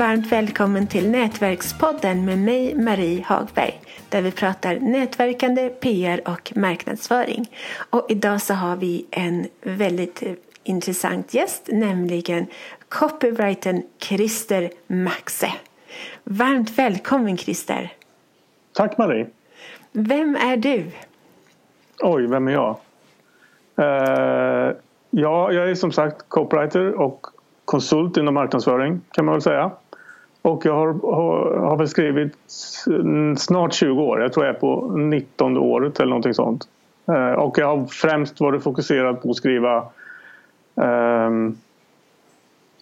Varmt välkommen till Nätverkspodden med mig Marie Hagberg där vi pratar nätverkande, PR och marknadsföring. Och idag så har vi en väldigt intressant gäst, nämligen copywritern Christer Maxe. Varmt välkommen Christer! Tack Marie! Vem är du? Oj, vem är jag? Uh, ja, jag är som sagt copywriter och konsult inom marknadsföring kan man väl säga. Och jag har, har, har väl skrivit snart 20 år. Jag tror jag är på 19 året eller någonting sånt. Uh, och jag har främst varit fokuserad på att skriva um,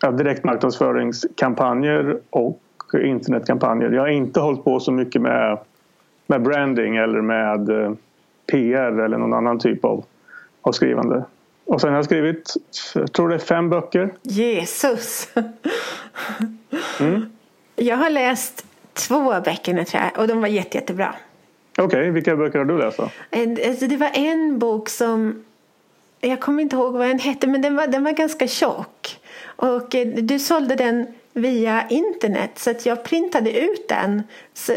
ja, direktmarknadsföringskampanjer och internetkampanjer. Jag har inte hållit på så mycket med, med branding eller med eh, PR eller någon annan typ av, av skrivande. Och sen har jag skrivit, jag tror det är fem böcker. Jesus! Mm. Jag har läst två böcker nu tror jag och de var jätte, jättebra. Okej, okay, vilka böcker har du läst då? Alltså, det var en bok som, jag kommer inte ihåg vad den hette men den var, den var ganska tjock. Och eh, du sålde den via internet så att jag printade ut den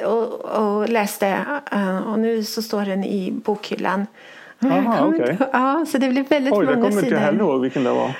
och, och läste eh, och nu så står den i bokhyllan. Aha, okay. ja, så det blev väldigt Oj, många sidor. Jag kommer inte heller ihåg vilken det var.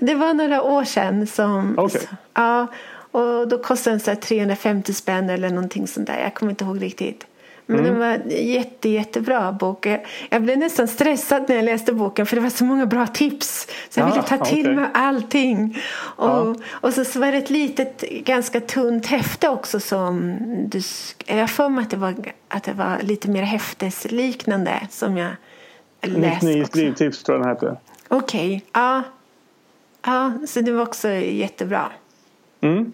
det var några år sedan som... Okay. Ja, och då kostade den så 350 spänn eller någonting sånt där. Jag kommer inte ihåg riktigt. Men mm. den var jätte, jättebra bok. Jag blev nästan stressad när jag läste boken för det var så många bra tips. Så jag ville ta till okay. mig allting. Och, ja. och så, så var det ett litet, ganska tunt häfte också som du... Jag för mig att det var, att det var lite mer häftesliknande som jag läste 99 skrivtips tror jag den hette. Okej, okay. ja. Ja, så det var också jättebra. Mm.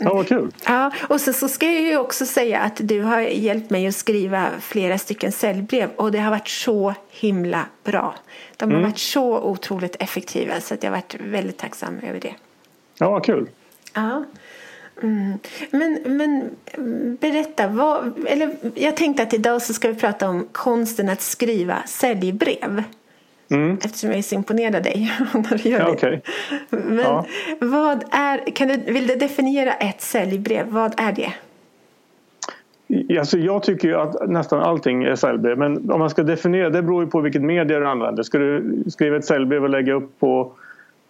Ja, vad kul. Ja, och så, så ska jag ju också säga att du har hjälpt mig att skriva flera stycken säljbrev och det har varit så himla bra. De har mm. varit så otroligt effektiva så att jag har varit väldigt tacksam över det. Ja, vad kul. Ja. Mm. Men, men berätta, vad, eller jag tänkte att idag så ska vi prata om konsten att skriva säljbrev. Mm. Eftersom jag är så imponerad av dig när du gör ja, okay. Men ja. vad är, kan du, vill du definiera ett säljbrev? Vad är det? Alltså jag tycker ju att nästan allting är säljbrev men om man ska definiera det beror ju på vilket media du använder. Ska du skriva ett säljbrev och lägga upp på,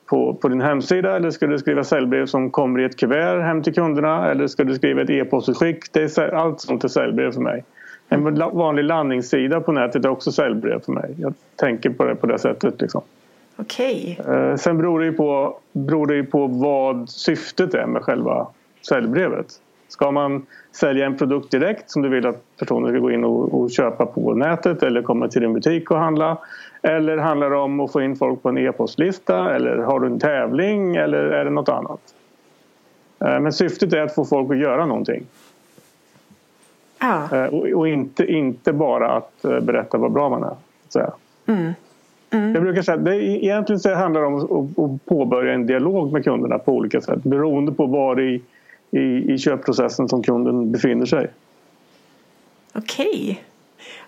på, på din hemsida eller ska du skriva säljbrev som kommer i ett kuvert hem till kunderna eller ska du skriva ett e-postutskick? Allt sånt är säljbrev för mig. En vanlig landningssida på nätet är också säljbrev för mig. Jag tänker på det på det sättet. Liksom. Okej. Okay. Eh, sen beror det, ju på, beror det på vad syftet är med själva säljbrevet. Ska man sälja en produkt direkt som du vill att personer ska gå in och, och köpa på nätet eller komma till din butik och handla? Eller handlar det om att få in folk på en e-postlista? Eller har du en tävling? Eller är det något annat? Eh, men syftet är att få folk att göra någonting. Ja. Eh, och, inte, inte bara att eh, berätta vad bra man är. Så mm. Mm. Jag brukar säga att det egentligen så handlar det om att, påbörja en dialog med kunderna på olika sätt beroende på var i, i, i köpprocessen som kunden befinner sig. Okej.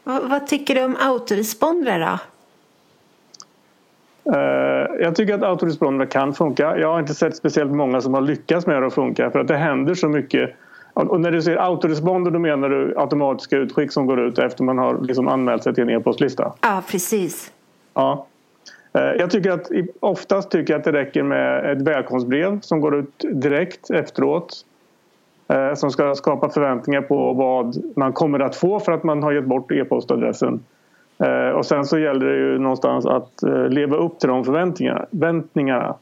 Vad, vad tycker du om autorespondrar då? Uh, jag tycker att autorespondrar kan funka. Jag har inte sett speciellt många som har lyckats med det att funka för att det händer så mycket och när du säger autoresponder då menar du automatiska utskick som går ut efter man har liksom anmält sig till en e-postlista? Ja, precis. Ja. Eh, jag tycker att oftast tycker jag att det räcker med ett välkomstbrev som går ut direkt efteråt. Eh, som ska skapa förväntningar på vad man kommer att få för att man har gett bort e-postadressen. Eh, och sen så gäller det ju någonstans att leva upp till de förväntningarna.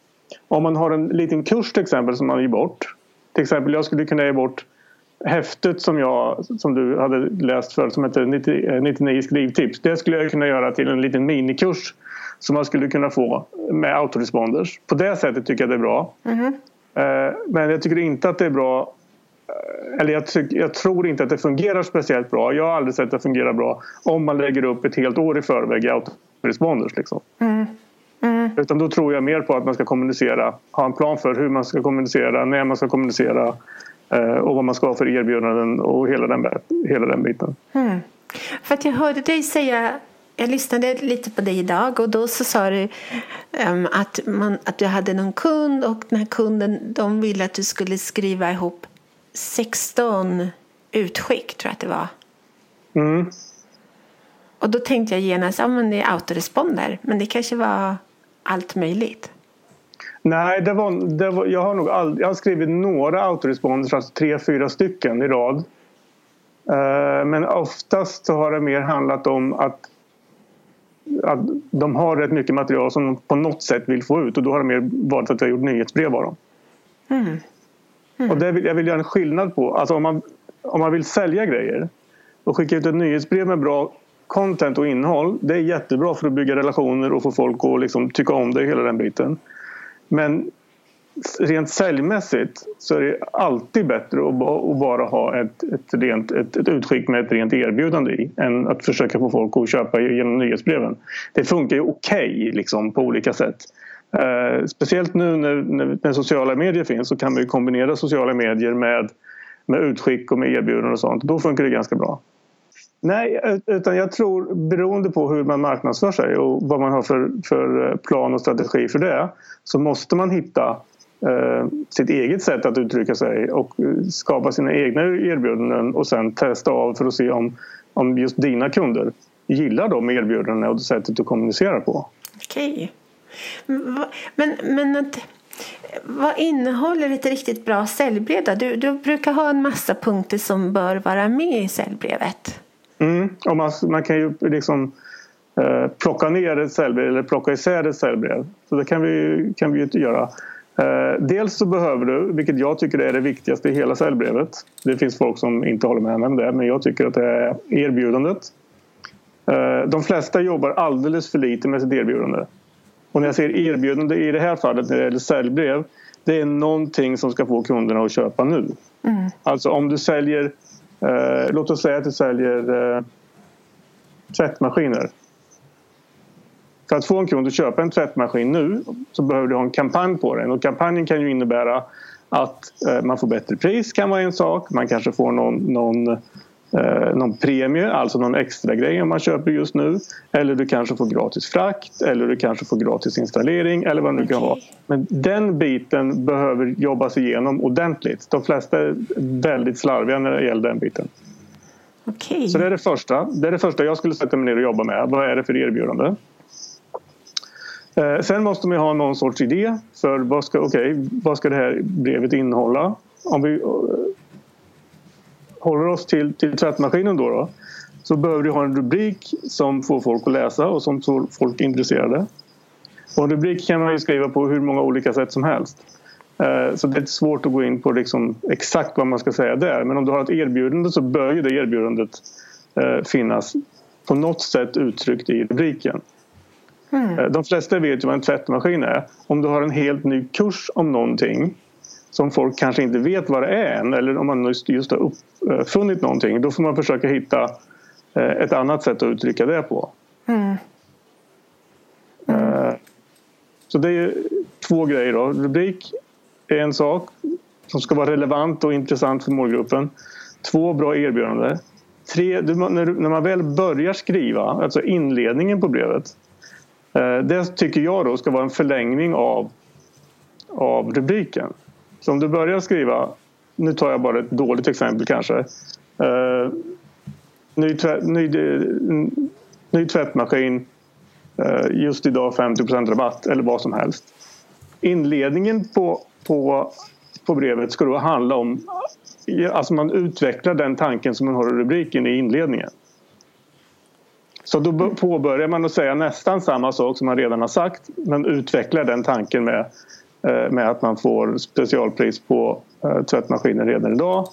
Om man har en liten kurs till exempel som man ger bort. Till exempel jag skulle kunna ge bort häftet som, jag, som du hade läst för som heter 99 eh, skrivtips. Det skulle jag kunna göra till en liten minikurs som man skulle kunna få med autoresponders. På det sättet tycker jag det är bra. Mm. Men jag tycker inte att det är bra eh, eller jag, tyck, jag, tror inte att det fungerar speciellt bra. Jag har aldrig sett det fungera bra om man lägger upp ett helt år i förväg i autoresponders. Liksom. Mm. Mm. Utan då tror jag mer på att man ska kommunicera, ha en plan för hur man ska kommunicera, när man ska kommunicera och vad man ska ha för erbjudanden och hela den, hela den biten. Mm. För att jag hörde dig säga jag lyssnade lite på dig idag och då så sa du um, att, man, att du hade någon kund och den här kunden de ville att du skulle skriva ihop 16 utskick, tror jag att det var. Mm. Och då tänkte jag genast, ja men det är autoresponder, men det kanske var allt möjligt. Nej, det var, det var, jag, har nog all, jag har skrivit några autoresponders, alltså tre, fyra stycken i rad. Uh, men oftast så har det mer handlat om att, att de har rätt mycket material som de på något sätt vill få ut och då har de mer valt att jag har gjort nyhetsbrev av dem. Mm. Mm. Och det vill, jag vill göra en skillnad på. Alltså om man, om man vill sälja grejer och skicka ut ett nyhetsbrev med bra content och innehåll. Det är jättebra för att bygga relationer och få folk att liksom tycka om det hela den biten. Men rent säljmässigt så är det alltid bättre att bara ha ett, ett, rent, ett, ett utskick med ett rent erbjudande i än att försöka få folk att köpa genom nyhetsbreven. Det funkar ju okej okay, liksom, på olika sätt. Eh, speciellt nu när, när, när, sociala medier finns så kan man kombinera sociala medier med, med utskick och med erbjudanden och sånt. Då funkar det ganska bra. Nej, utan jag tror beroende på hur man marknadsför sig och vad man har för, för eh, plan och strategi för det så måste man hitta eh, sitt eget sätt att uttrycka sig och eh, skapa sina egna erbjudanden och sen testa av för att se om, om just dina kunder gillar de erbjudandena och sättet du kommunicerar på. Okej. Men, men vad innehåller ett riktigt bra säljbrev? Du, du brukar ha en massa punkter som bör vara med i säljbrevet. Mm. Och man, man kan ju liksom eh, plocka ner ett cellbrev eller plocka isär ett cellbrev. Så det kan vi, kan vi ju göra. Eh, dels så behöver du, vilket jag tycker är det viktigaste i hela cellbrevet. Det finns folk som inte håller med mig om det, men jag tycker att det är erbjudandet. Eh, de flesta jobbar alldeles för lite med sitt erbjudande. Och när jag säger erbjudande i det här fallet när det gäller säljbrev det är någonting som ska få kunderna att köpa nu. Mm. Alltså om du säljer Eh, låt oss säga att du säljer eh, tvättmaskiner. För att få en kund att köpa en tvättmaskin nu så behöver du ha en kampanj på den. Och kampanjen kan ju innebära att eh, man får bättre pris kan vara en sak. Man kanske får någon, någon eh, någon premie, alltså någon extra grej om man köper just nu. Eller du kanske får gratis frakt eller du kanske får gratis installering eller vad det nu kan vara. Men den biten behöver jobbas igenom ordentligt. De flesta är väldigt slarviga när det gäller den biten. Okay. Så det är det första. Det är det första jag skulle sätta mig ner och jobba med. Vad är det för erbjudande? Eh, sen måste man ha någon sorts idé för vad ska, okay, vad ska det här brevet innehålla? Om vi håller oss till, till tvättmaskinen då, då så behöver du ha en rubrik som får folk att läsa och som får folk intresserade. Och en rubrik kan man ju skriva på hur många olika sätt som helst. Eh, så det är svårt att gå in på liksom exakt vad man ska säga där. Men om du har ett erbjudande så bör ju det erbjudandet eh, finnas på något sätt uttryckt i rubriken. Mm. De flesta vet ju vad en tvättmaskin är. Om du har en helt ny kurs om någonting som folk kanske inte vet vad det är än eller om man just har uppfunnit någonting då får man försöka hitta eh, ett annat sätt att uttrycka det på. Mm. Mm. Så det är två grejer. Då. Rubrik är en sak som ska vara relevant och intressant för målgruppen. Två, bra erbjudande. Tre, när man väl börjar skriva, alltså inledningen på brevet. Eh, det tycker jag då ska vara en förlängning av, av rubriken. Så om du börjar skriva, nu tar jag bara ett dåligt exempel kanske. Uh, ny, tvätt, ny, eh, ny tvättmaskin, uh, just idag 50 rabatt eller vad som helst. Inledningen på, på, på brevet ska då handla om Alltså man utvecklar den tanken som man har i rubriken i inledningen. Så då påbörjar man att säga nästan samma sak som man redan har sagt men utvecklar den tanken med Eh, med att man får specialpris på eh, tvättmaskiner redan idag.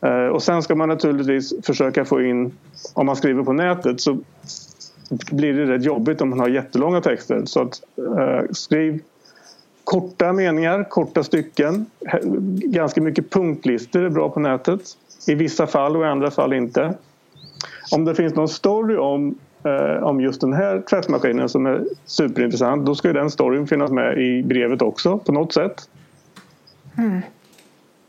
Eh, och sen ska man naturligtvis försöka få in, om man skriver på nätet så blir det rätt jobbigt om man har jättelånga texter. Så att, skriv korta meningar, korta stycken. Ganska mycket punktlistor är bra på nätet. I vissa fall och i andra fall inte. Om det finns någon story om eh, om just den här tvättmaskinen som är superintressant då ska den storyn finnas med i brevet också på något sätt. Mm.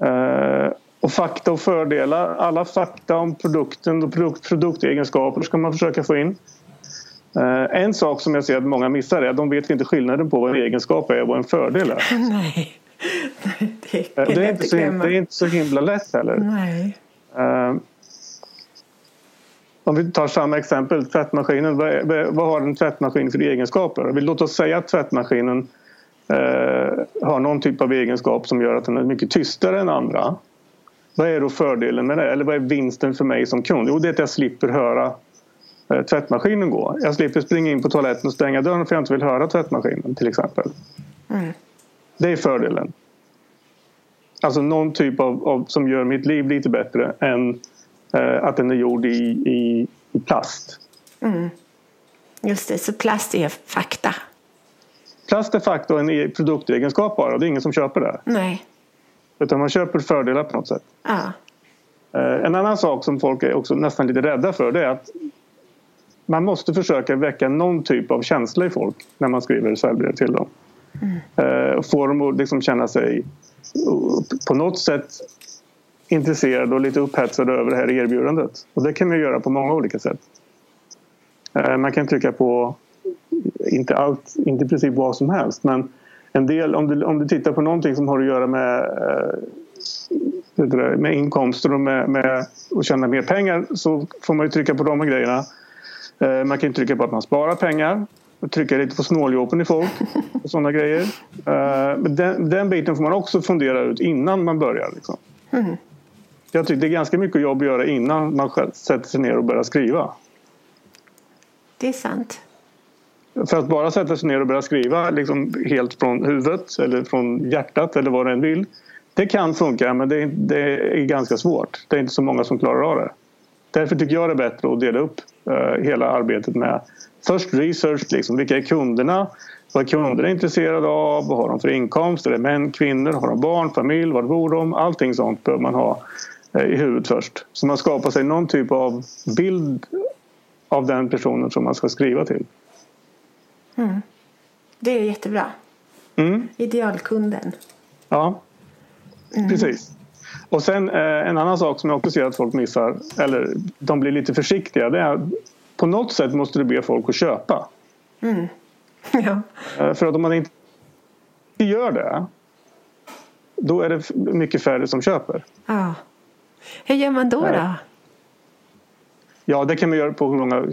Eh, och fakta och fördelar. Alla fakta om produkten och produkt, produktegenskaper ska man försöka få in. Eh, en sak som jag ser att många missar är att de vet inte skillnaden på vad en egenskap är och vad en fördel är. Nej, det, är, det är, inte, så, det är inte så himla lätt heller. Nej. Om vi tar samma exempel, tvättmaskinen. Vad, är, vad har en tvättmaskin för egenskaper? Låt oss säga att tvättmaskinen uh, har någon typ av egenskap som gör att den är mycket tystare än andra. Vad är då fördelen med det? Eller vad är vinsten för mig som kund? Jo, det är att jag slipper höra uh, tvättmaskinen gå. Jag slipper springa in på toaletten och stänga dörren för jag inte vill höra tvättmaskinen till exempel. Mm. Det är fördelen. Alltså någon typ av, av, som gör mitt liv lite bättre än eh, att den är gjord i, i, i plast. Mm. Just det, så plast är fakta. Plast är fakta och en e- produktegenskap bara. Det är ingen som köper det. Nej. Utan man köper fördelar på något sätt. Ja. Eh, en annan sak som folk är också nästan lite rädda för det är att man måste försöka väcka någon typ av känsla i folk när man skriver säljbrev till dem. Mm. Eh, få dem att liksom känna sig på något sätt intresserad och lite upphetsad över det här erbjudandet. Och det kan man göra på många olika sätt. Eh, man kan trycka på, inte allt, inte i princip vad som helst men en del, om du, om du tittar på någonting som har att göra med, eh, med inkomster och med, med att tjäna mer pengar så får man ju trycka på de grejerna. Eh, man kan trycka på att man sparar pengar och trycka lite på snåljåpen i folk och sådana grejer. Men den, den biten får man också fundera ut innan man börjar. Liksom. Mm. Jag tycker det är ganska mycket jobb att göra innan man sätter sig ner och börjar skriva. Det är sant. För att bara sätta sig ner och börja skriva liksom helt från huvudet eller från hjärtat eller vad den vill. Det kan funka men det är, det är, ganska svårt. Det är inte så många som klarar av det. Därför tycker jag det är bättre att dela upp uh, hela arbetet med först research, liksom, vilka är kunderna? Vad är kunderna intresserade av? Vad har de för inkomst? Är det män, kvinnor? Har de barn, familj? Var bor de? Allting sånt behöver man ha Eh, i huvudet först. Så man skapar sig någon typ av bild av den personen som man ska skriva till. Mm. Det är jättebra. Mm. Idealkunden. Ja, mm. precis. Och sen eh, en annan sak som jag också ser att folk missar, eller de blir lite försiktiga, det är att på något sätt måste du be folk att köpa. Mm. Ja. Eh, för att om man inte gör det, då är det mycket färre som köper. Ja. Hur gör man då? då? Ja, det kan man göra på hur många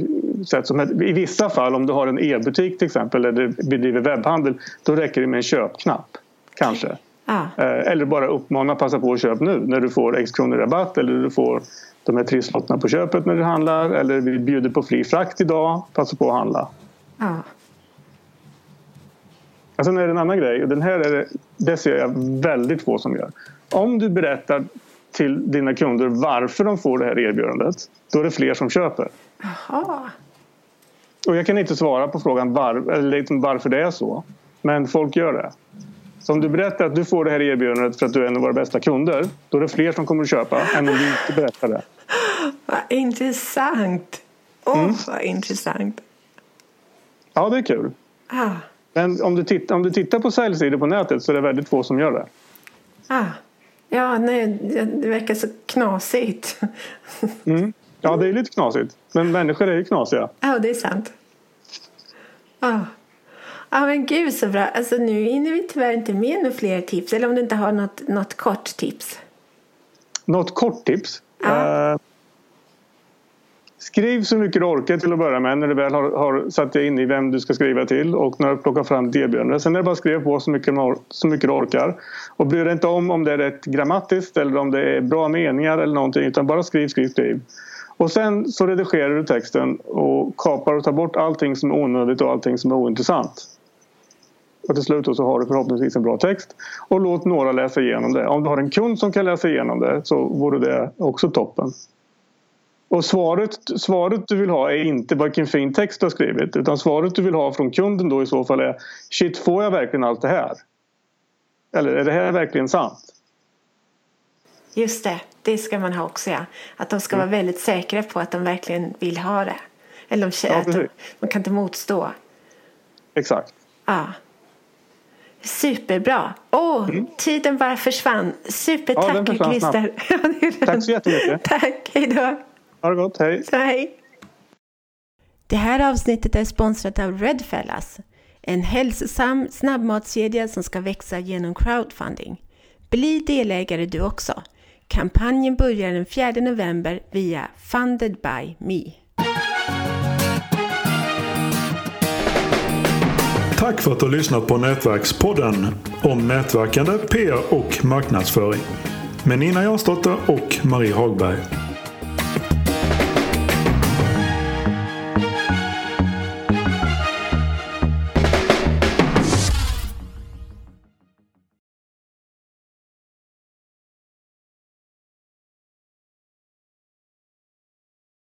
sätt som helst. I vissa fall, om du har en e-butik till exempel eller bedriver webbhandel, då räcker det med en köpknapp. Kanske. Ah. Eller bara uppmana passa på att köpa nu när du får X kronor rabatt eller du får de här trisslotten på köpet när du handlar eller vi bjuder på fri frakt idag, passa på att handla. Ah. sen är det en annan grej och den här är det, det ser jag väldigt få som gör. Om du berättar till dina kunder varför de får det här erbjudandet, då är det fler som köper. Aha. Och jag kan inte svara på frågan var, eller liksom varför det är så. Men folk gör det. Så om du berättar att du får det här erbjudandet för att du är en av våra bästa kunder, då är det fler som kommer att köpa än om du inte berättar det. Vad intressant! Åh, oh, mm. vad intressant! Ja, det är kul. Ah. Men om du, tittar, om du tittar på säljsidor på nätet så är det väldigt få som gör det. Ah. Ja, nej, det verkar så knasigt. Mm. Ja, det är lite knasigt. Men människor är ju knasiga. Ja, det är sant. Ja. Ja, men gud så bra. Alltså nu hinner vi tyvärr inte med några fler tips. Eller om du inte har något, något kort tips. Något kort tips? Ja. Uh, Skriv så mycket du orkar till att börja med när du väl har, har satt dig in i vem du ska skriva till och när du plockar fram erbjudandet. Sen är det bara att skriva på så mycket, så mycket du orkar. Och bry dig inte om om det är rätt grammatiskt eller om det är bra meningar eller någonting utan bara skriv, skriv, skriv. Och sen så redigerar du texten och kapar och tar bort allting som är onödigt och allting som är ointressant. Och till slut så har du förhoppningsvis en bra text. Och låt några läsa igenom det. Om du har en kund som kan läsa igenom det så vore det också toppen. Och svaret, svaret du vill ha är inte vilken fin text du har skrivit utan svaret du vill ha från kunden då i så fall är Shit, får jag verkligen allt det här? Eller är det här verkligen sant? Just det, det ska man ha också ja. Att de ska mm. vara väldigt säkra på att de verkligen vill ha det. Eller de, ja, att de, de kan inte motstå. Exakt. Ja. Superbra! Åh, oh, mm. tiden bara försvann. Supertack ja, Christer. Tack så jättemycket. Tack, hej då. Ha det gott, hej. hej. Det här avsnittet är sponsrat av Redfellas, en hälsosam snabbmatskedja som ska växa genom crowdfunding. Bli delägare du också. Kampanjen börjar den 4 november via Funded by Me. Tack för att du har lyssnat på Nätverkspodden om nätverkande, PR och marknadsföring med Nina Jansdotter och Marie Hagberg.